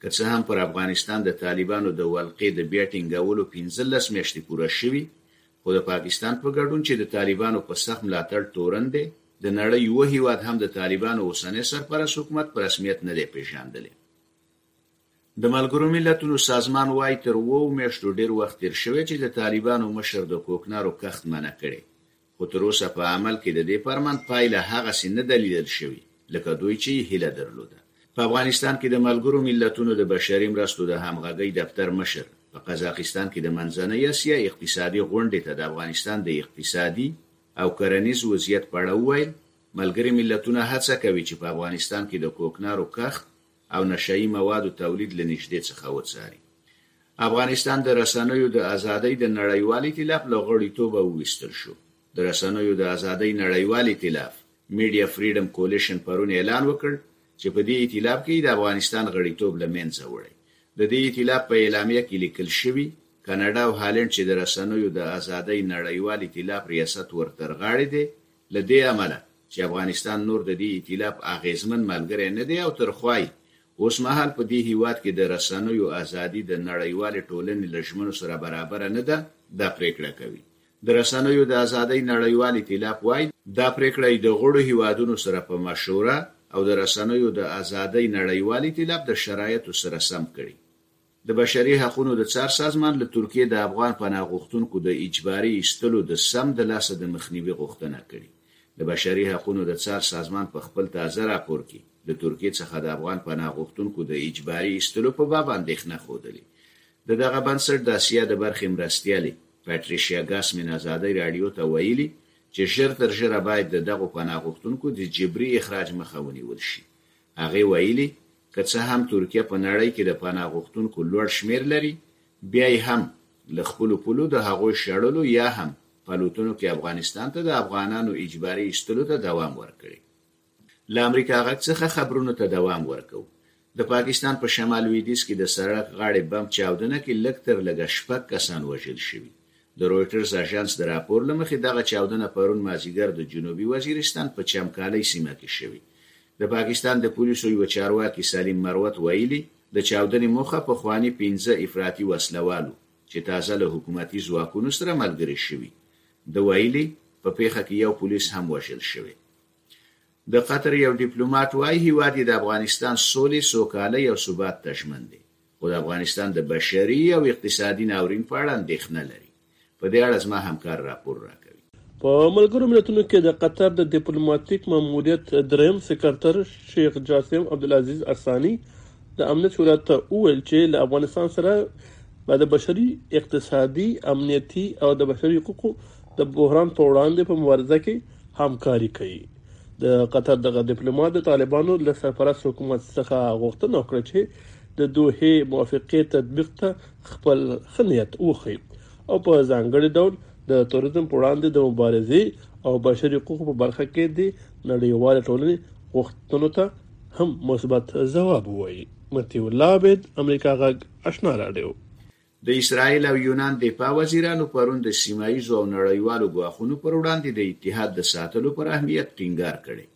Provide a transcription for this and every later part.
که څه هم پر افغانستان د طالبانو د ولقې د بیا ټینګولو پنځلس میاشتې پوره شوي، خو د پاکستان په ګډون چې د طالبانو په سخت ملاتړ تورن دی، د نړۍ یوه هیواد هم د طالبانو اوسنی سرپرست حکومت په رسمیت نه دی پیژاندلی. د ملګروملتونو سازمان وايي، تر اوو میاشتو ډیر وخت تیر شوی چې د طالبانو مشر د کوکنارو کښت منع کړی، خو تر اوسه په عمل کې د دې فرمان پایله هغسې نه ده لیدل شوې لکه دوی چې یې هیله درلوده. په افغانستان کې د ملګرو ملتونو د بشري مرستو د همغږۍ دفتر مشر په قزاقستان کې د منځنۍ اسیا اقتصادي غونډې ته د افغانستان د اقتصادي او کرنیز وضعیت په اړه وویل، ملګري ملتونه هڅه کوي چې په افغانستان کې د کوکنارو کښت، او نشه يي موادو تولید له نږدې څخه وڅاري. افغانستان د رسنیو د ازادۍ د نړیوال ایتلاف له غړیتوبه وویستل شو. د رسنیو د ازادۍ نړیوال ایتلاف، Media Freedom Coalition، پرون اعلان وکړ چې په دې ایتلاف کې یې د افغانستان غړیتوب له منځه وړی. د دې ایتلاف په اعلامیه کې لیکل شوي، کاناډا او هالنډ چې د رسنیو د ازادۍ نړیوال ایتلاف ریاست ورترغاړې دی، له دې امله چې افغانستان نور د دې ایتلاف اغېزمن ملګری نه دی او تر خوا یې اوسمهال په دې هېواد کې د رسنیو ازادي د نړیوالې ټولنې له ژمنو سره برابره نه ده، دا پرېکړه کوي. د رسنیو د ازادۍ نړیوال ایتلاف وايي، دا پرېکړه یې د غړو هېوادونو سره په مشوره او د رسنیو د ازادۍ نړیوال ایتلاف د شرایطو سره سم کړې. د بشري حقونو د څار سازمان له ترکیې د افغان پناه غوښتونکو د اجباري ایستلو د سم د لاسه د مخنیوي غوښتنه کړې. د بشري حقونو د څار سازمان په خپل تازه راپور کې د ترکیې څخه د افغان پناه غوښتونکو د اجباري ایستلو په باب اندېښنه ښودلې. د دغه بنسټ د اسیا د برخې مرستیالې پټریشیا ګاسمین ازادۍ راډیو ته ویلي چې ژر تر ژره باید د دغو پناه غوښتونکو د جبري اخراج مخه ونیول شي. هغې ویلي، که څه هم ترکیه په نړۍ کې د پناه غوښتونکو لوړ شمېر لري، بیا یې هم له خپلو پولو د هغوی شړلو یا هم په الوتنو کې افغانستان ته د افغانانو اجباري ایستلو ته دوام ورکړی. له امریکا غږ څخه خبرونو ته دوام ورکوو. د پاکستان په شمال لویدیځ کې د سړک غاړې بم چاودنه کې لږ تر لږه شپږ کسان وژل شوي. د رویټرز اژانس د راپور له مخې دغه چاودنه پرون مازیګر د جنوبي وزیرستان په چمکالۍ سیمه کې شوې د پاکستان د پولیسو یوه چارواکي سلیم مروت ویلي، د چاودنې موخه پخواني پنځه افراطي وسله وال و، چې تازه له حکومتي ځواکونو سره ملګري شوي. ده ویلي، په پېښه کې یو پولیس هم وژل شوی. د قطر یو ډیپلوماټ وايي، هېواد یې د افغانستان سولې، سوکالۍ او ثبات ته ژمن دی. خو د افغانستان د بشري او اقتصادي ناورین په اړه اندېښنه لري. په دې اړه زما همکار راپور راکوي. په ملګرو ملتونو کې د قطر د دیپلوماتیک ماموریت دریم سکرتر شیخ جاسم عبدالعزیز الثاني د امنیت شورا ته وویل چې له افغانستان سره به د بشري، اقتصادي، امنیتي او د بشري حقوقو د بحران په وړاندې په مبارزه کې همکاري کوي. د قطر دغه دیپلومات د طالبانو له سرپرست حکومت څخه غوښتنه وکړه چې د دوحې موافقې تطبیق ته خپل ښه نیت وښيي او په ځانګړي ډول د توریزم په وړاندې د مبارزې او بشري حقوقو په برخه کې د نړیوالې ټولنې غوښتنو ته هم مثبت ځواب ووایي مطیع الله عبید امریکا غږ اشنا راډیو د اسراییل او یونان دفاع وزیرانو پرون د سیمهییزو او نړیوالو ګواښونو پر وړاندې د اتحاد د ساتلو پر اهمیت ټینګار کړی.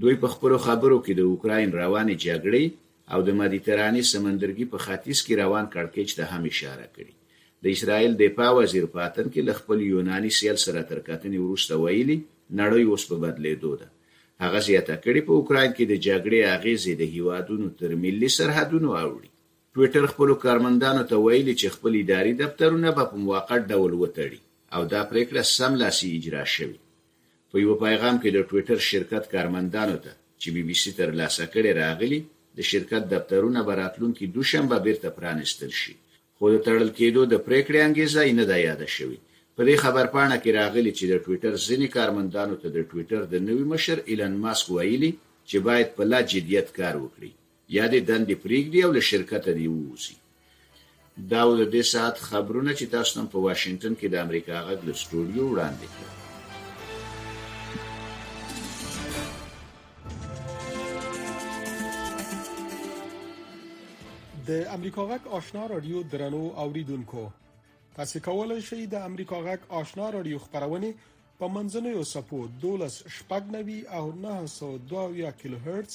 دوی په خپلو خبرو کې د اوکراین روانې جګړې او د مدیترانې سمندرګي په ختیځ کې روان کړکېچ ته هم اشاره کړې. د اسراییل دفاع وزیر په اتن کې له خپل یوناني سیال سره تر کتنې وروسته ویلي، نړۍ اوس په بدلېدو ده. هغه زیاته کړې، په اوکراین کې د جګړې اغېزې د هېوادونو تر ملي سرحدونو اوړي. ټویټر خپلو کارمندانو ته ویلي چې خپل اداري دفترونه به په موقت ډول وتړي او دا پرېکړه سملاسي اجرا شوې. په یوه پیغام کې د ټویټر شرکت کارمندانو ته چې بي بي سي ترلاسه کړی راغلي، د شرکت دفترونه به راتلونکې دوشنبه بېرته پرانیستل شي، خو د تړل کېدو د پرېکړې انګېزه یې نه ده یاده شوې. په دې خبرپاڼه کې راغلي چې د ټویټر ځینې کارمندانو ته د ټویټر د نوي مشر ایلن ماسک ویلي چې باید په لا جدیت کار وکړي. یا دې دندې پرېږدي او له شرکته دې ووځي. دا وو د دې ساعت خبرونه چې تاسو ته مو په واشنګټن کې د امریکا غږ له سټوډیو وړاندې کړل. د امریکا غږ آشنا رادیو درنو اوریدونکو تاسو کولای شئ د امریکا غږ آشنا رادیو خبرونه په منځنیو څپو دولس، شپږ نوي او نهه سوه دوه اویا کیلو هرتز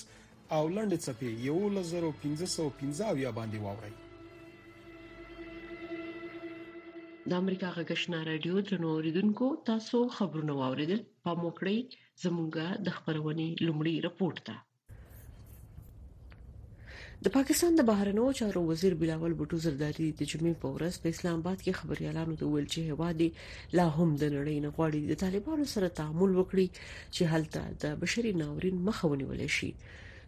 او لنډې څپې یوولس زره پنځه سوه پنځه اویا باندې واورئ. د امریکا غږ آشنا رادیو درنو اوریدونکو تاسو خبرونه واوریدل پام وکړئ زموږ د خبرونې لومړی رپورت ته د پاکستان د بهرنیو چارو وزیر بلاول بوټو زرداری د جمعې په ورځ په اسلام آباد کې خبريالانو ته ویل چې هوادي لا هم د نړۍ نه غواړي د طالبانو سره تعامل وکړي چې هلته د بشري ناورین مخه ونیول شي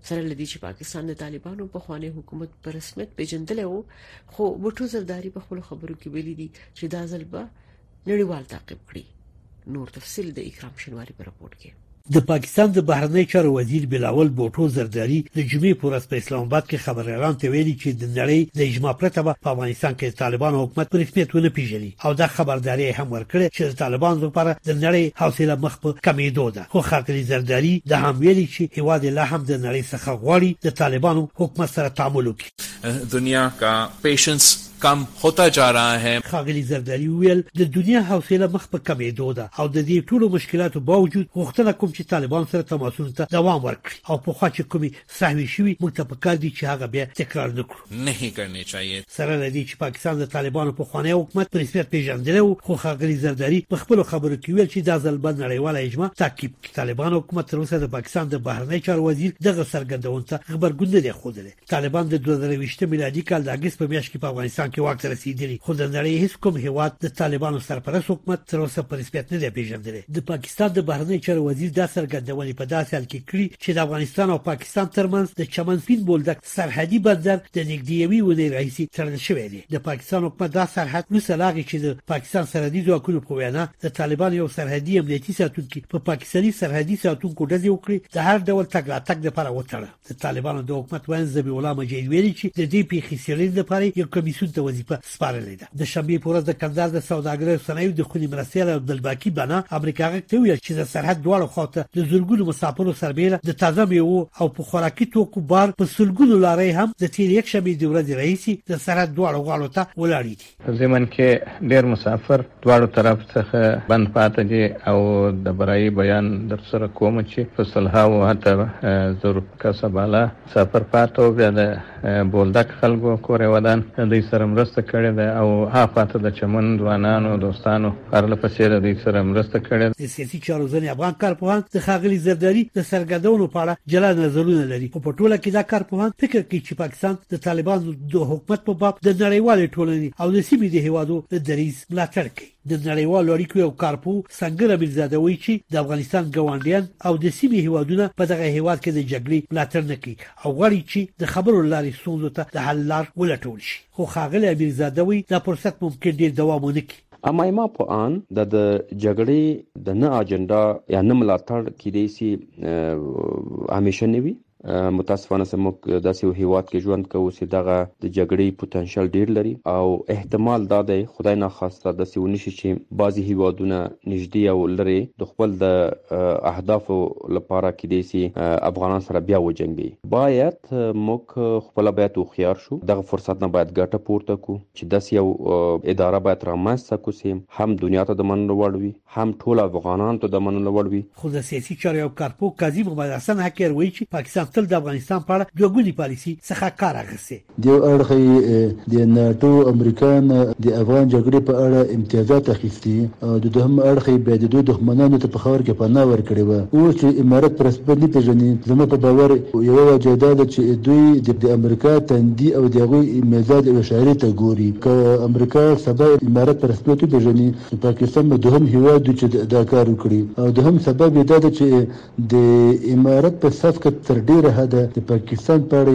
سره لدی چې پاکستان د طالبانو په خوانی حکومت پر رسمیت پیژندل وو خو بوټو زرداری په خپل خبرو کې ویلي دي چې دا ځل به نړیوال تعقیب کړي نور تفصیل د اکرام شنواری په رپورټ کې د پاکستان د بهرنی چارو وزیر بلاول بوټو زرداری د جمعې په ورځ په اسلام آباد کې خبريالان ته ویلي چې د نړۍ د اجماع پرته به په افغانستان کې طالبان حکومت په رسمیت ونه پیژني او دا خبرداری هم ورکړي چې د طالبان لپاره د نړۍ حوصله مخ په کمیدو ده خو خاطری زرداری د هم ویلي چې هیواد له هم د نړۍ څخه غواړي د طالبانو حکومت سره تعامل وکړي دنیا کا پیشنس کم هوتا جا رها هې. ښاغلي زرداري وویل، د دنیا حوصله مخ په کمېدو ده او د دې ټولو مشکلاتو باوجود غوښتنه کوم چې طالبانو سره تماسونو ته دوام ورکړي او پخوا چې کومې سهوې شوي موږ ته په کار دي چې هغه بیا تکرار نه کړو. نهي کرنې چاهیې. سره له دې چې پاکستان د طالبانو پخوانی حکومت په رسمیت پېژندلی و، خو ښاغلي زرداري په خپلو خبرو کې وویل چې دا ځل به نړیواله اجماع تعقیب کړي. طالبانو حکومت تر اوسه د پاکستان د بهرنیو چارو وزیر دغه څرګندونو ته غبرګون نه دی ښودلی. طالبان د 2020 میلادي کال د اگست په میاشت کې په افغانستان کې واک ته رسیدلي خو د نړۍ هیڅ کوم هیواد د طالبانو سرپرست حکومت تر اوسه په رسمیت نه دی پیژندلی د پاکستان د بهرنی چارو وزیر دا څرګندونې په داسې حال کې کړي چې د افغانستان او پاکستان ترمنځ د چمن سپین بولدک سرحدي بندر د نږدې یوې ونې راهیسې تړل شوی دی د پاکستان حکومت دا سرحد وروسته له هغې چې د پاکستان سرحدي ځواکونو په وینا د طالبانو یو سرحدي امنیتي ساتونکي په پاکستاني سرحدي ساتونکو ډزې وکړې د هر ډول تګ راتګ لپاره وتړه د طالبانو د حکومت ویاند ذبیح الله مجید ویلي چې د دې پیښې څېړنې لپاره یو کمیسیون ته وظیفه سپارلې ده د شنبې په ورځ د کندهار د سوداګرۍ او صنایعو د خونې مرستیال عبدالباقي بنا امریکا غږ ته ویل چې د سرحد دواړو خواو ته د زرګونو مسافرو سربېره د تازه میوو او په خوراکي توکو بار په سلګونو لارۍ هم د تېر یکشنبې د ورځې راهیسې د سرحد دواړو غاړو ته ولاړې دي په ضمن کې ډېر مسافر دواړو طرف څخه بند پاته دي او د برايي بيان در سره کوم چې په سلهاوو حتی زر کسه بالا مسافر پاته او بیا د بولدک خلکو کور ودان د دوی سره مرسته کړې ده او هاخوا ته د چمن ځوانانو دوستانو پرله پسې د دوی سره مرسته کړې ده. د سیاسي چارو ځینې افغان کارپوهان د ښاغلي زرداري د څرګندونو په اړه جلا نظرونه لري خو په ټوله کې دا کارپوهان فکر کوي چې پاکستان د طالبانو د حکومت په باب د نړیوالې ټولنې او د سیمې د هیوادو د دریز ملاتړ کوي د نړیوالو اړیکو یو کارپو سنګر امیرزاده وایي چې د افغانستان ګاونډیان او د سیمې هیوادونه په دغه هیواد کې د جګړې ملاتړ نه کوي او غواړي چې د خبرو لارې ستونزو ته د حل لار ولټول شي خو ښاغلی امیرزاده وایي دا فرصت ممکن ډیر دوام ونه کړي امایما په ان د د جګړې د نه اجنډا یا نه ملاتړ کېدای شي همیشه نه وي متاسفانه زموږ داسې یو هیواد کې ژوند کوو چې دغه د جګړې پوتنشل ډیر لري او احتمال دا دی خدای نه خواسته داسې ونشي چې بعضی هیوادونه نږدې او لري د خپل د اهدافو لپاره کې دي چې افغانان سره بیا وجنګي باید موږ خپل باید وخيار شو دغه فرصت نه باید ګټه پورته کو چې داسې یو اداره باید رامنځته کو چې هم دنیا ته د منلو وړ وي هم ټول افغانان ته د منلو وړ وي. خو د سیاسي چارو یو کارپوه کاظم غبارحسن حقیر وایي چې پاکستان تل د افغانستان په اړه دوه ګونې پالیسي څخه کار اخیستی. د یو اړخه یې د ناټو او امریکا نه د افغان جګړې په اړه امتیازات اخیستي او د دوهم اړخه یې بیا د دوی دښمنانو ته په خاور کې پناه ورکړې وه. اوس چې امارت په رسمیت نه پېژني، زما په باور یوه وجه یې دا ده چې دوی د امریکا تندي او د هغوی میزاج او اشارې ته ګوري. که امریکا سبا امارت په رسمیت وپېژني، خو پاکستان به دوهم هیواد وي چې دا کار وکړي او دوهم سبب یې دا ده چې د امارت په صف کې تر ډیره حده د پاکستان په اړه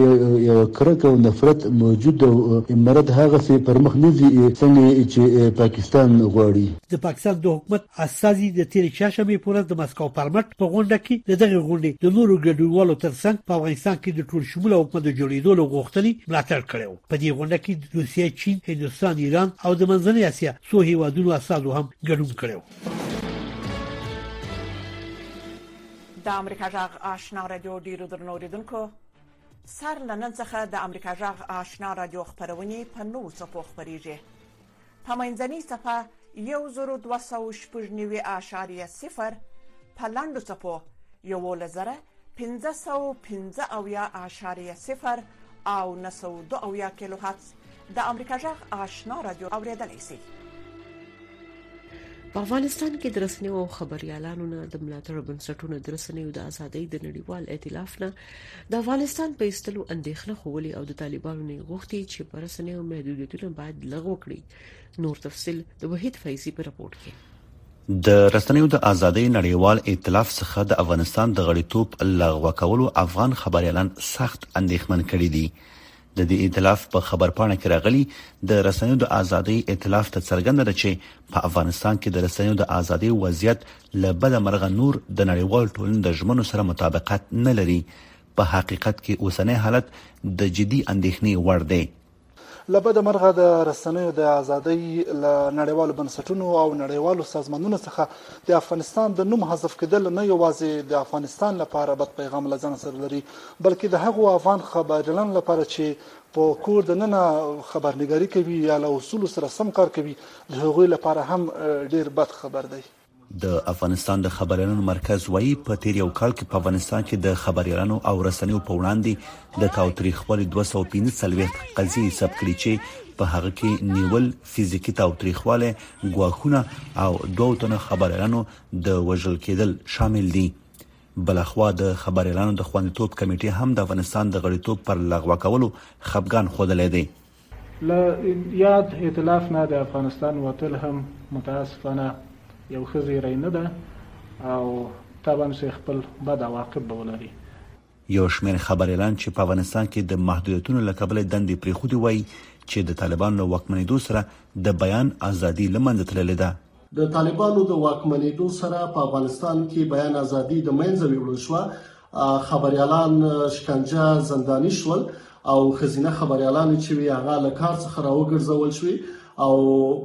یوه کرکه او نفرت موجود ده او امارت هغسې پر مخ نه ځي څنګه یې چې پاکستان غواړي. د پاکستان د حکومت استازي د تیرې چهارشنبې په ورځ د مسکو پارلمټ په غونډه کې د دغې غونډې د نورو ګډونوالو تر څنګ په افغانستان کې د ټول شموله حکومت د جوړیدو له غوښتنې ملاتړ کړی و. په دې غونډه کې روسیه، چین، هندوستان، ایران او د منځنۍ اسیا څو هیوادونو استازو هم ګډون کړی و. د امریکا جغ آشنا رادیو ډیرو درنو اوریدونکو سر لنن څخه د امریکا جغ آشنا رادیو خبرونه په نو څپو خبريږي په منځني صفه 1216.0 په لاندو څپو 11515.0 او 902 کیلو هرتز د امریکا جغ آشنا رادیو اوریدلای سي. په افغانستان کې د رسنیو او خبريالانو نه د ملاتړ بنسټونو د رسنیو د ازادۍ د نړیوال ائتلاف نه د افغانستان په ایستلو اندېښنه خولي او د طالبانو نه غوښتي چې پر رسنیو محدودیتونه باید لغو کړي نور تفصيل د وحید فیضی په رپورت کې د رسنیو د ازادۍ نړیوال ائتلاف څخه د افغانستان د غړیتوب لغوه کولو افغان خبريالان سخت اندېښمن کړي دي د دې ائتلاف په خبرپاڼه کې راغلي، د رسنیو د ازادۍ ائتلاف ته څرګنده ده چې په افغانستان کې د رسنیو د ازادۍ وضعیت له بده مرغه نور د نړیوالو ټولنې د ژمنو سره مطابقت نه لري. په حقیقت کې اوسنی حالت د جدي اندېښنې وړ دی. له بده مرغه د رسنیو د ازادۍ له نړیوالو بنسټونو او نړیوالو سازمانونو څخه د افغانستان د نوم حذف کېدل نه یوازې د افغانستان لپاره بد پیغام له ځانه سره لري، بلکې د هغو افغان خبریالانو لپاره چې په کور د ننه خبرنګاري کوي یا له اصولو سره سم کار کوي د هغوی لپاره هم ډیر بد خبر دی. د افغانستان د خبریالانو مرکز وايي، په تېر یو کال کې په افغانستان کې د خبریالانو او رسنیو په وړاندې د تاوتریخوالي دوه سوه پنځه څلوېښت قضیې ثبت کړي چې په هغه کې نیول، فزیکي تاوتریخوالی، ګواښونه او دوو تنو خبریالانو د وژل کېدل شامل دي. بلخوا د خبریالانو د خوندیتوب کمېټې هم د افغانستان د غړیتوب پر لغوه کولو خپګان ښودلی دی. له یاد ایتلاف نه د افغانستان وتل هم متاسفانه یو ښه زیری نه ده او طبعاً چې خپل بد عواقب به ولري. یو شمېر خبریالان چې په افغانستان کې د محدودیتونو له کبله یې دندې پرېښودې وايي چې د طالبانو له واکمنېدو سره د بیان ازادي له منځه تللې ده. د طالبانو د واکمنېدو سره په افغانستان کې بیان ازادي د منځه ویول شو خبريالان شکنجه زنداني شول او خزینه خبريالان چې وی هغه له کار څخه راوګرځول شوی او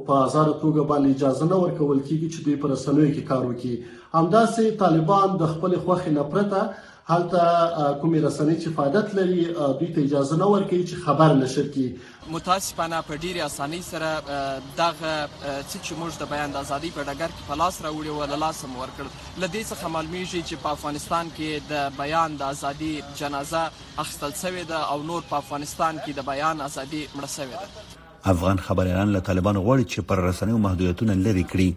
په ازاده توګه باندې اجازه نه ورکول کیږي چې دوی پر رسنیو کې کار وکړي همداسې طالبان د خپل خوخي نه پرته هلته کومې رسنۍ چې فعالیت لري دوی ته اجازه نه ورکوي چې خبر نشر کړي متاسفانه په ډېرې اسانۍ سره دغه څه چې موږ د بیان د ازادۍ په ډګر کې په لاس راوړي و له لاسه مو ورکړل له دې څخه معلومیږي چې په افغانستان کې د بیان د ازادي جنازه اخیستل شوې ده او نور په افغانستان کې د بیان ازادي مړه شوې ده افغان خبریالان له طالبانو غواړي چې پر رسنیو محدودیتونه لرې کړي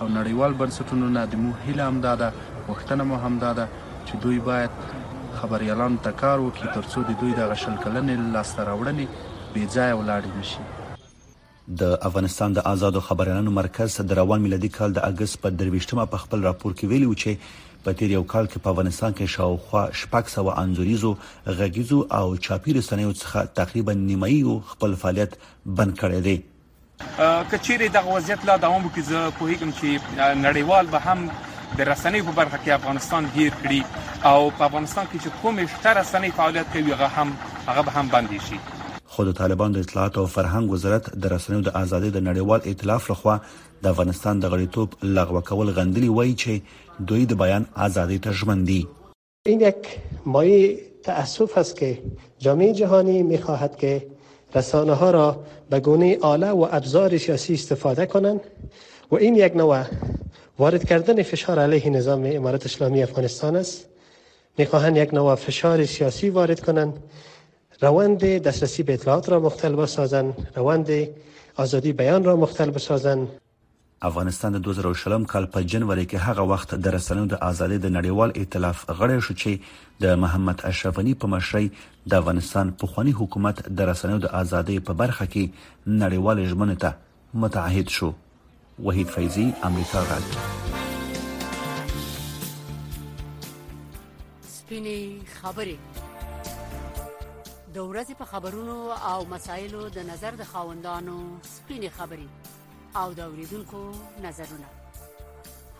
او نړیوال بنسټونو نه د موږ هیله همدا ده، غوښتنه مو همدا ده چې دوی باید خبریالانو ته کار وکړي تر څو د دوی دغه شل کلنې لاسته راوړنې بې ځایه ولاړې نه شي. د افغانستان د ازادو خبریالانو مرکز د روان میلادي کال د اګست په درویشت مه په خپل راپور کې ویلي و چې په تېر یو کال کې په افغانستان کې شاوخوا شپږ سوه انځوریزو، غږیزو او چاپي رسنیو څخه تقریباً نیمایي یو خپل فعالیت بند کړی دی. که چیرې دغه وضعیت لا دوام وکړي زه پوهیږم چې نړیوال به هم د رسنۍ په برخه کې افغانستان هیر کړي او په افغانستان کې چې کومې شته رسنۍ فعالیت کوي هغه هم هغه به هم بندې شي خو د طالبان د اطلاعات او فرهنګ وزارت د رسنیو د ازادۍ د نړیوال ائتلاف لخوا د افغانستان د غړیتوب لغوه کول غندلي وایي چې دوی د بیان ازادۍ ته ژمن دي این یک مایه تأسف است که جامعه جهانی میخواهد که رسانه ها را به گونه آله و ابزار سیاسی استفاده کنند و این یک نوع وارد کردن فشار علیه نظام امارت اسلامی افغانستان است میخواهند یک نوع فشار سیاسی وارد کنند روند دسترسی به اطلاعات را مختل بسازند روند آزادی بیان را مختل بسازند افغانستان د دوه زره او شلم کال په جنوري کې هغه وخت د رسنیو د ازادۍ د نړیوال ائتلاف غړی شو چې د محمد اشرف غني په مشرۍ د افغانستان پخواني حکومت د رسنیو د ازادۍ په برخه کې نړیوالې ژمنې ته متعهد شو. وحید فیضي، امریکا غږ. سپینې خبرې د ورځې په خبرونو او مسایلو د نظر د خاوندانو سپینې خبرې او د اوریدونکو نظرونه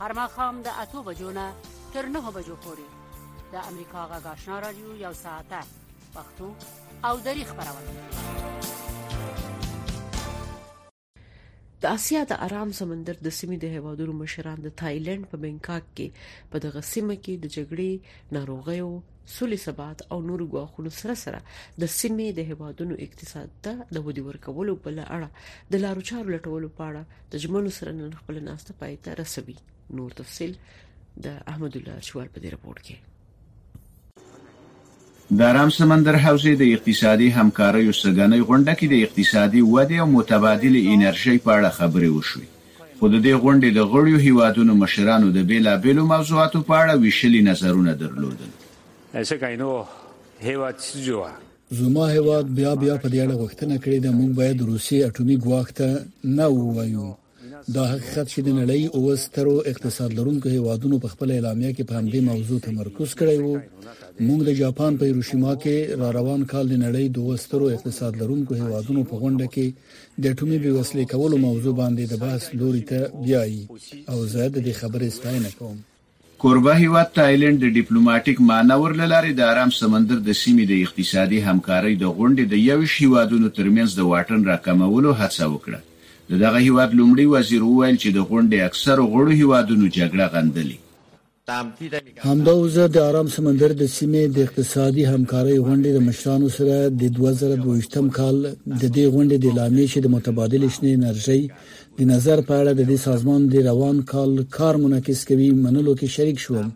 هر مخام د اتو بجو نه تر نه بجو پورې د امریکا غږ آشنا رادیو یو ساعته پښتو او دری خبرونه د اسیا د آرام سمندر د سیمې د هیوادونو مشران د تایلند په بنکاک کې په دغه سیمه کې د جګړې ناروغیو سولې ثبات او نورو ګواښونو سره سره د سیمې د هوادونو اقتصاد ته د ودی ورکولو بل اړه د لارو چارو لټولو په اړه د جمنو سره نن خپل ناسته پای ته رسوي نور تفصيل د احمد الله شوال په دې رپورت کې د آرام سمندر حوزې د اقتصادي همکاریو سګنۍ غونډه کې د اقتصادي ودې او متبادل انرژۍ په اړه خبرې وشوې خو د دې غونډې د غړیو هیوادونو مشرانو د بیلا بیلو موضوعاتو په اړه ویشلي نظرونه درلودل. زما هیواد بیا بیا په دې اړه غوښتنه کړې ده موږ باید روسیې اټومي ګواښ ته نه ووایو. دا حقیقت چې د نړۍ اووه سترو اقتصاد لرونکو هیوادونو په خپل اعلامیه کې په همدې موضوع تمرکز کړی وو موږ د جاپان په هیروشیما کې را روان کال د نړۍ دوه سترو اقتصاد لرونکو هیوادونو په غونډه کې د اټومي بې وسلې کولو موضوع باندې د بحث لوري ته بیایي او زه د دې خبرې ستاینه کوم. کوربه هېواد تایلنډ د ډیپلوماټیک مانور له لارې د ارام سمندر د سیمې د اقتصادي همکارۍ د غونډې د یوویشت هېوادونو ترمنځ د واټن راکمولو هڅه وکړه. د دغه هېواد لومړي وزیر وویل چې د غونډې اکثرو غړو هېوادونو جګړه غندلې. همدا اوس زه د ارام سمندر د سیمې د اقتصادي همکارۍ غونډې د مشرانو سره د 2022م کال د دې غونډې د اعلامیې چې د متبادل شنې انرژۍ د نظر په اړه د دې سازمان د روان کال کار منعکس کوي منلو کې شریک شوم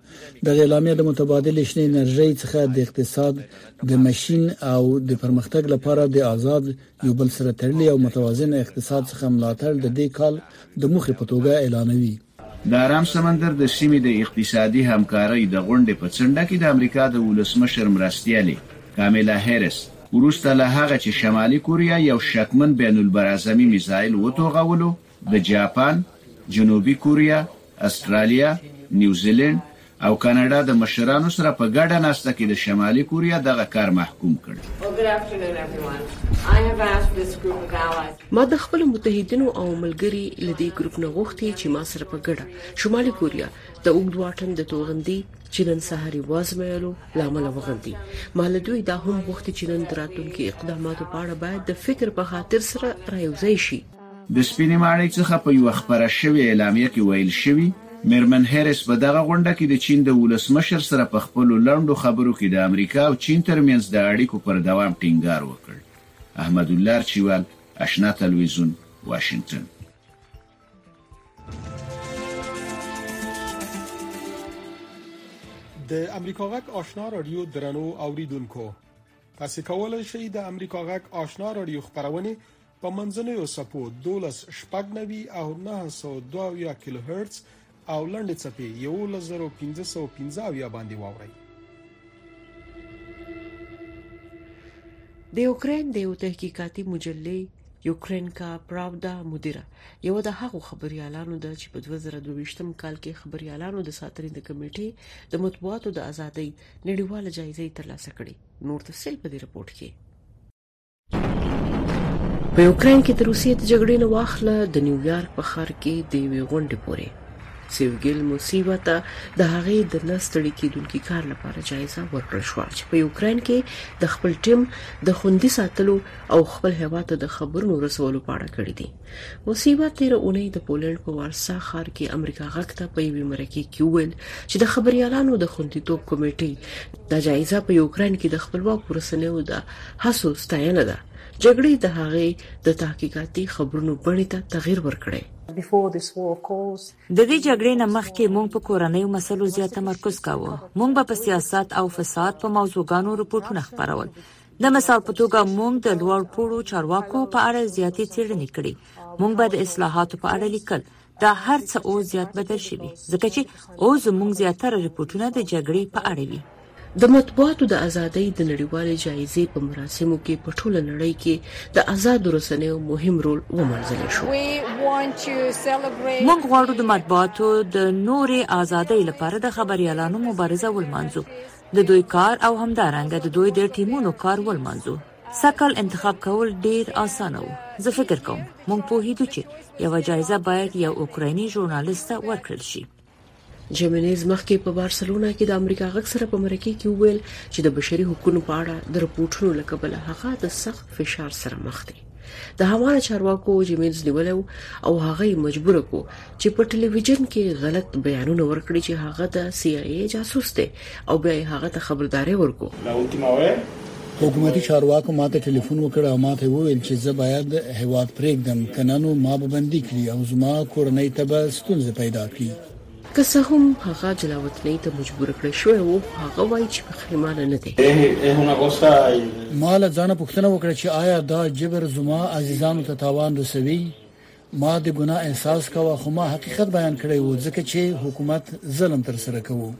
د اعلامیې د متبادل شنې انرژۍ څخه د اقتصاد د ماشين او د پرمختګ لپاره د آزاد یو بل سره تړلي او متوازن اقتصاد څخه ملاتړ د دې کال د مخې په توګه اعلانوي د ارام سمندر د سیمې د اقتصادي همکارۍ د غونډې په څنډه کې د امریکا د ولسمشر مرستیالې کامیلا هریس، وروسته له هغه چې شمالي کوریا یو شکمن بین البراعظمي میزایل وتوغولو، د جاپان، جنوبي کوریا، اسټرالیا، نیوزیلنډ او کاناډا د مشرانو سره په ګډه ناسته کې د شمالي کوریا دغه کار محکوم کړ. ما د خپلو متحدینو او ملګري له دې ګروپ نه غوښتي چې ما سره په ګډه شمالي کوریا د اوږد واټن د توغندي چې نن سهار یې وازمایلو له امله وغندي ما له دوی دا هم غوښتي چې نن د راتلونکي اقداماتو په اړه باید د فکر په خاطر سره رايوځای شي د سپینې ماڼۍ څخه په یوه خپره شوې اعلامیه کې ویل شوي، مېرمن هېریس په دغه غونډه کې د چین د ولسمشر سره په خپلو لنډو خبرو کې د امریکا او چین ترمنځ د اړیکو پر دوام ټینګار وکړ. احمدالله ارچیوال، اشنا تلویزیون، واشنګټن. د امریکا غږ آشنا راډیو درنو اوریدونکو! تاسو کولای شئ د امریکا غږ آشنا رادیو خبرونه په منځنوي سپو 12 شپږنوي او 902 کیلو هرتز او لنډ چپی 11515 باندې واورئ د یوکرين د یو تحقیقاتي مجلې یوکرين کا پراودا مدیره یو د هغو خبريالانو د چې په 2022م کال کې خبريالانو د ساتنې د کمیټې د مطبوعاتو د ازادۍ نړیواله جایزه ترلاسه کړې نور تفصیل په دې رپورت کې په یوکرين کې د روسیې د جګړې نه واخله د نیویارک په ښار کې د وی غونډې پورې سیوګیل موسیوا ته د هغې د نستړي کېدونکو کار لپاره جایزه ورکړل شو چې په یوکرين کې د خپل ټیم د خوندي ساتلو او خپل هوا ته د خبرونو رسولو په اړه کړې دي اوسیوا تیره اونۍ د پولنډ په وارسا ښار کې امریکا غږ ته په یوې مرکې کې وویل چې د خبريالانو د خوندیتوب کمیټې دا جایزه په یوکرين کې د خپلواکو رسنیو د هڅو ستاینه ده جګړې د هغې د تحقیقاتي خبرونو بڼې ته تغیر ورکړی د دې جګړې نه مخکې مونږ په کورنۍ مسلو زیات تمرکز کاوه مونږ به په سیاست او فساد په موضوعګانو رپورټونه خبرول د مثال په توګه موږ د لوړ پوړو چارواکو په اړه زیاتې څېړنې کړې موږ به د اصلاحاتو په اړه لیکل دا هر څه او زیات بدل شوي ځکه چې او زموږ زیاتره رپورټونه د جګړې په اړه وي د مطبوعاتو د ازادۍ د نړیوالې جایزې په مراسمو کې په ټوله نړۍ کې د آزاد رسنیو مهم رول ومنځل شو موږ غواړو د مطبوعاتو د نورې ازادۍ لپاره د خبريالانو مبارزه ولمانځو د دوی کار او همدارنګه د دوی د ټیمونو کار ولمانځو سکل انتخاب کول ډیر اسانه وو زه فکر کوم مونږ په هیدو چې یو جایزه باید یو اوکرایني ژورنالیست ته ورکړل شي جیمینیز مخکې په بارسلونا کې د امریکا غږ سره په مرکه کې وویل چې د بشري حقوقو په اړه د رپورټونو لکبل هغه د سخت فشار سره مخ دی د هواره چارواکو جیمینز نیولی او هغه یې مجبور کو چې په ټلویزیون کې غلط بیانونه ورکړي چې هغه د سی آی ای جاسوس دی او بیا یې هغه ته خبرداري ورکو حکومتي چارواکو ماته ټلیفون وکړ او ماته وویل چې زه باید هیواد پرېږدم کنه نو ما به بندي کړي او زما کورنۍ ته به ستونزې پیدا کړي که څه هم هغه جلاوطنۍ ته مجبور کړی شوی و، خو هغه وايي چې پښیمانه نه دی. ما له ځانه پوښتنه وکړه چې آیا دا جبر زما عزیزانو ته تاوان رسوي؟ ما د ګناه احساس کاوه، خو ما حقیقت بیان کړی و، ځکه چې حکومت ظلم ترسره کوو.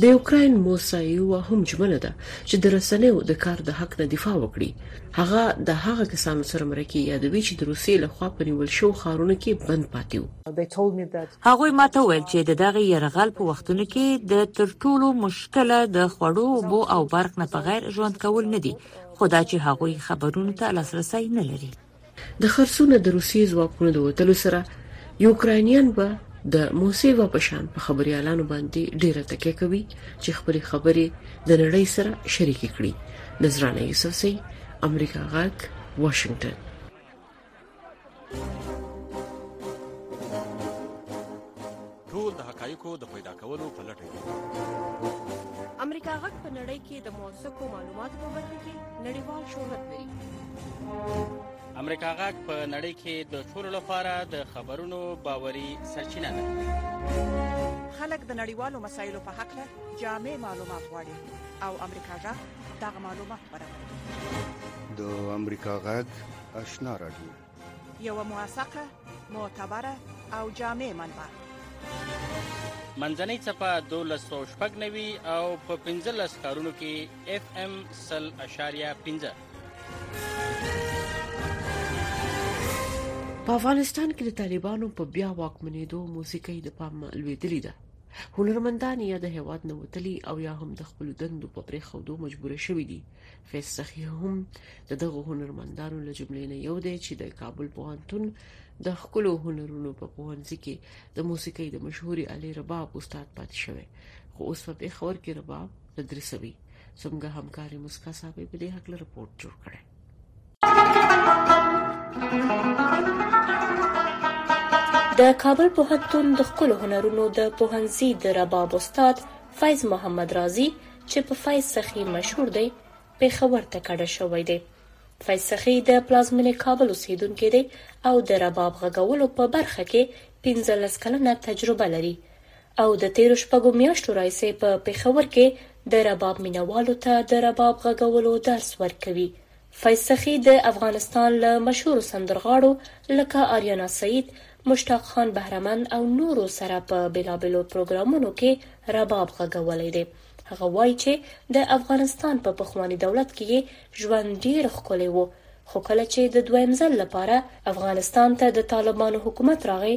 د یوکراین موسایووا هم ژمنه ده چې د رسنیو د کار د حق نه دفاع وکړي. هغه د هغه کسانو سره مرکې یادوي چې د روسیې له خوا په نیول شوو ښارونو کې بند پاتې وو. هغوی ما ته وویل چې د دغه یرغل په وختونو کې د تر ټولو مشکله د خوړو، اوبو او برق نه په غیر ژوند کول نه دي، خو دا چې هغوی خبرونو ته لاسرسی نه لري. د خرسونه د روسیې ځواکونو د وتلو سره یوکراینیان به د موسیوا په شان په خبریالانو باندې ډیره تکیه کوي چې خپلې خبرې د نړۍ سره شریکې کړي نذرانه یوسفزۍ امریکا غږ واشنگټن ټول د حقایقو د پیدا کولو په لټه کې امریکا غږ په نړۍ کې د موثقو معلوماتو په برخه کې نړیوال شهرت لري امریکا غږ په نړۍ کې د ټولو لپاره د خبرونو باوري سرچینه ده خلک د نړیوالو مسایلو په حق له جامع معلومات غواړي او امریکا غږ دغه معلومات برابروي د امریکا غږ اشنا رادیو یو موثقه معتبره او جامع منبع منځنۍ چپه 1290 او په 15 کارونو کې اف ام 0.15 په افغانستان کې د طالبانو په بیا واکمنېدو موسیقي د پام لویدلې ده هنرمندان یا د هیواد نه وتلي او یا هم د خپل دندو په پرېښودو مجبور شوي دي فیض سخي هم د دغو هنرمندانو له جملې نه یو دی چې د کابل پوهنتون د ښکلو هنرونو په پوهنځي کې د موسیقۍ د مشهورې الې رباب استاد پاتې شوی خو اوس په پېښور کې رباب تدریسوي څنګه همکاري مسکا صاحب په دې حق له رپورټ جوړ کړي د کابل پوهنتون د ښکلو هنرونو د پوهنځي د رباب استاد فیض محمد رازي چې په فیض سخي مشهور دی پېښور ته کډه شوی دی فیض سخي د پلازمېنې کابل اوسېدونکی دی او د رباب غږولو په برخه کې پنځلس کلنه تجربه لري او د تیرو شپږو میاشتو راهیسې په پېښور کې د رباب مینوالو ته د رباب غږولو درس ورکوي فیض سخي د افغانستان له مشهورو سندرغاړو لکه آریانا سعید، مشتاق خان بهرمن او نورو سره په بېلابېلو پروګرامونو کې رباب غږولی دی. هغه وايي چې د افغانستان په پخواني دولت کې یې ژوند ډېر ښکلی و، خو کله چې د دویم ځل لپاره افغانستان ته د طالبانو حکومت راغی،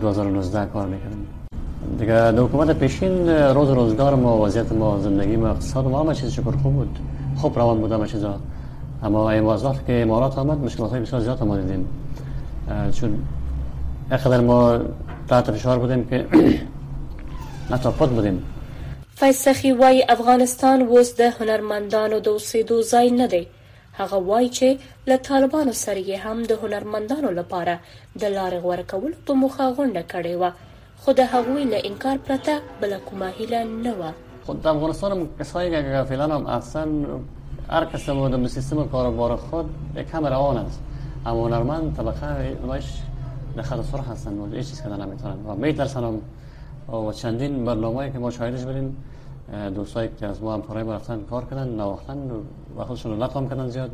2019 کار میکردیم دیگه در حکومت پیشین روز روزگار ما وضعیت ما زندگی ما اقتصاد ما همه چیز شکر خوب بود خوب روان بود همه چیزا اما این از وقت که امارات آمد مشکلات های بسیار زیاد ما دیدیم چون اقدر ما تحت فشار بودیم که حتی خود بودیم فیصخی وای افغانستان اوس د هنرمندانو د اوسېدو ځای نه دی هغه وايي چې له طالبانو سره یې هم د هنرمندانو لپاره د لارې غوره کولو په موخه غونډه کړې وه، خو د هغوی له انکار پرته بله کومه هیله نه وه. خود افغانستان هم کسایی که که فعلا هم هستن هر کس هم در سیستم کاروبار خود کم روان است اما هنرمند طبقه ویش در خط سرخ هستن و هیچ چیز کردن نمیتونن و میترسن هم و چندین برنامه که ما شاهدش بریم دوستایی که از ما هم پرای ما رفتن کار کردن نواختن و خودشون رو لقم کردن زیاد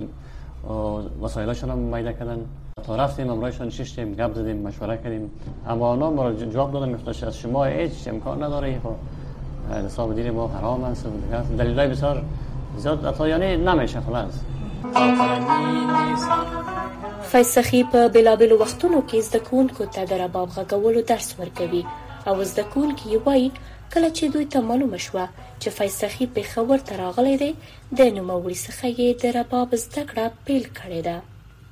وسایلشون هم میده کردن تا رفتیم امرایشان ششتیم گپ زدیم مشوره کردیم اما آنها ما جواب دادن میفتش از شما هیچ امکان نداره این خب، حساب دین ما حرام است دلیلای بسیار زیاد اتا یعنی نمیشه خلاص فیض سخی په بلابلو وختونو کې زده کوونکو ته د رباب غږولو درس ورکوي او زده کوونکي یې وایي کله چې دوی ته معلومه شوه چې فیض سخي پېښور ته راغلی دی د نوموړي څخه یې د رباب زده کړه پیل کړې ده.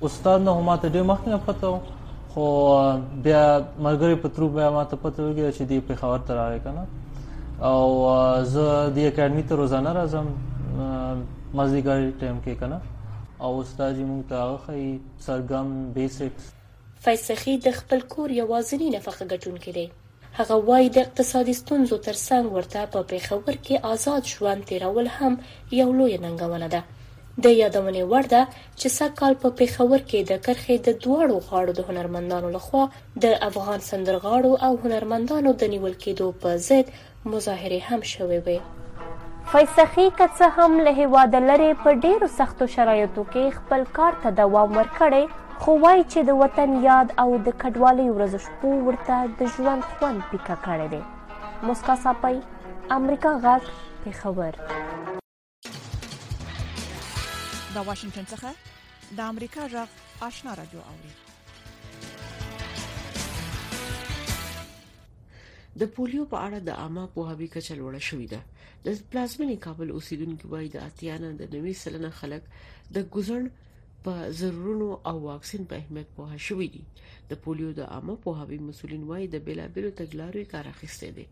استاد نه خو ماته ډېر مخکې نه پته و خو بیا ملګری په ترو بیا ماته پته ولګېده چې دی پېښور ته راغی که نه او زه دې اکاډمي ته روزانه راځم مازدیګر ټایم کې که نه او استاد یې موږ ته هغه ښيي سرګم بیسکس فیض سخي د خپل کور یوازینی نفقه ګټونکی دی هغه وايي، د اقتصادي ستونزو تر څنګ ورته په پېښور کې ازاد ژوند تېرول هم یو لویه ننګونه ده. د یادونې وړ ده چې سږ کال په پېښور کې د کرښې د دواړو غاړو د هنرمندانو له خوا د افغان سندرغاړو او هنرمندانو د نیول کېدو په ضد مظاهرې هم شوې وې. فیصخي که څه هم له هېواده لرې په ډېرو سختو شرایطو کې خپل کار ته دوام ورکړی، خو وايي چې د وطن یاد او د کډوالۍ ورځو او ورته د ژوند خوند پیکه کړی دی مسکا ساپی امریکا غاز پیښور د واشنگټن څخه د امریکا غږ آشنا رادیو اوري د پولیو په اړه د عامه پوهاوي کچه لوړه شوې ده د پلازمنې کابل اوسیدونکو وایي د اتیانا د نوي سلنه خلک د ګوزن په ضرورونو او واکسین په اهمیت پوه شوي دي د پولیو د عامه پوهاوي مسولین وایي د بیلابیلو تګلارو کار اخیستی دی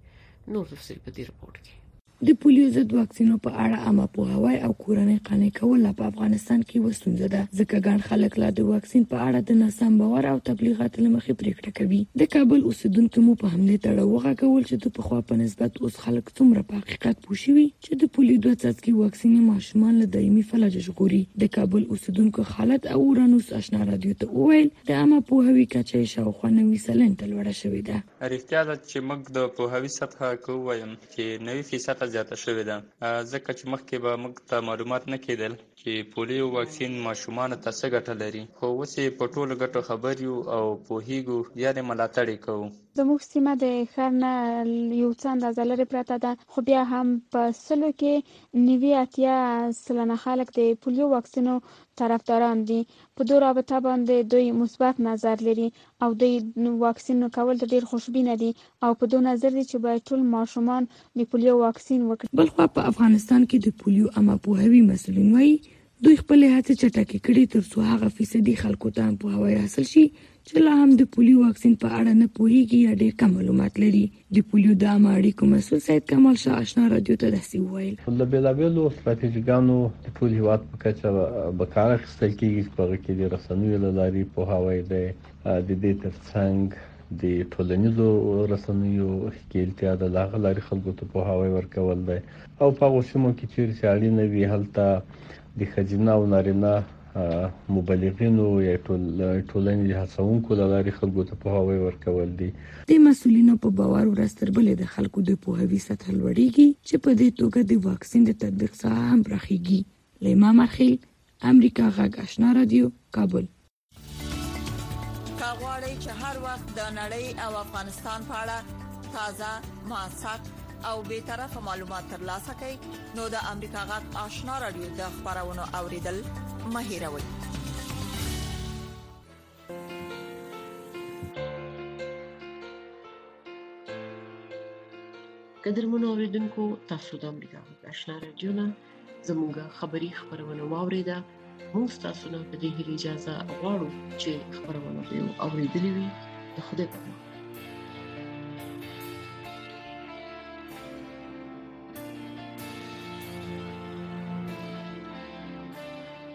نور تفصیل په دې رپورت کې د پولیو ضد واکسینو په اړه عامه پوهاوی او کورنۍ قانع کول لا په افغانستان کې یوه ستونزه ده ځکه ګڼ خلک لا د واکسین په اړه د ناسم باور او تبلیغاتو له مخې پریکړه کوي د کابل اوسیدونکو مو په همدې تړاو وغږول چې د پخوا په نسبت اوس خلک څومره په حقیقت پوه شوي چې د پولیو دوه څاڅکي واکسین یې ماشومان له دایمي فلج ژغوري د کابل اوسېدونکو خالد او اورانوس اشنا رادیو ته وویل د عامه پوهاوي کچه یې شاوخوا نوي سلن ته لوړه شوې ده رښتیا ده چې موږ د پوهاوي سطحه که ووایم چې نوي فیصده زیاته شوې ده ځکه چې مخکې به موږ ته معلومات نه کېدل چې پولیو واکسین ماشومانو ته څه ګټه لري خو اوس یې په ټولو ګټو خبر یو او پوهیږو یعنې ملاتړ یې کوو زموږ سیمه د ښار نه یو څه اندازه لرې پرته ده، خو بیا هم په سلو کې نوي اتیا سلنه خلک د پولیو واکسینو طرفداران دي. په دو رابطه باندې دوی مثبت نظر لري او دوی واکسین کولو ته ډېر خوشبینه دي او په دو نظر دي چې باید ټول ماشومان د پولیو واکسین وکړي. بلخوا په افغانستان کې د پولیو عامه پوهاوي مسؤلین وايي، دوی خپلې هڅې چټکې کړي ترڅو هغه فیصدي خلکو ته هم پوهاوی حاصل شي چې لا هم د پولیو واکسین په اړه نه پوهیږي یا ډیر کم معلومات لري د پولیو د عامه اړیکو مسول سید کمال شاه آشنا رادیو ته داسې وویل له بېلابېلو ستراتیژیګانو د ټول هیواد په کچه به کار اخیستل کیږي چې په هغه کې د رسنیو له لارې پوهاوی دی د دې ترڅنګ د ټولنیزو رسنیو ښکېلتیا د لاغه لارې خلکو ته پوهاوی ورکول دی او په هغو سیمو کې چیرې چې اړینه وي هلته د ښځینه او نارینه مبلغینو یا ټولنې د هڅونکو له لارې خلکو ته پوهاوی ورکول دي. د مسؤلینو په باور ورځ تر بلې د خلکو د پوهاوي سطحه لوړیږي چې په دې توګه د واکسین د تطبیق ساحه هم پراخیږي. لیما مرخیل، امریکا غږ اشنا راډیو، کابل. کا غواړئ چې هر وخت د نړۍ او افغانستان په اړه تازه موثق او به طرف معلومات ترلاسه کړئ نو د امریکا غږ آشنا رادیو د خبرونو اوریدل مه هیروئ قدرمن اوریدونکو تاسو د امریکا غږ آشنا رادیو نه زموږ خبری خبرونه واوریده موږ تاسو نه په دې هیله اجازه غواړو چې خبرونه به اوریدلې وي د خدای په امان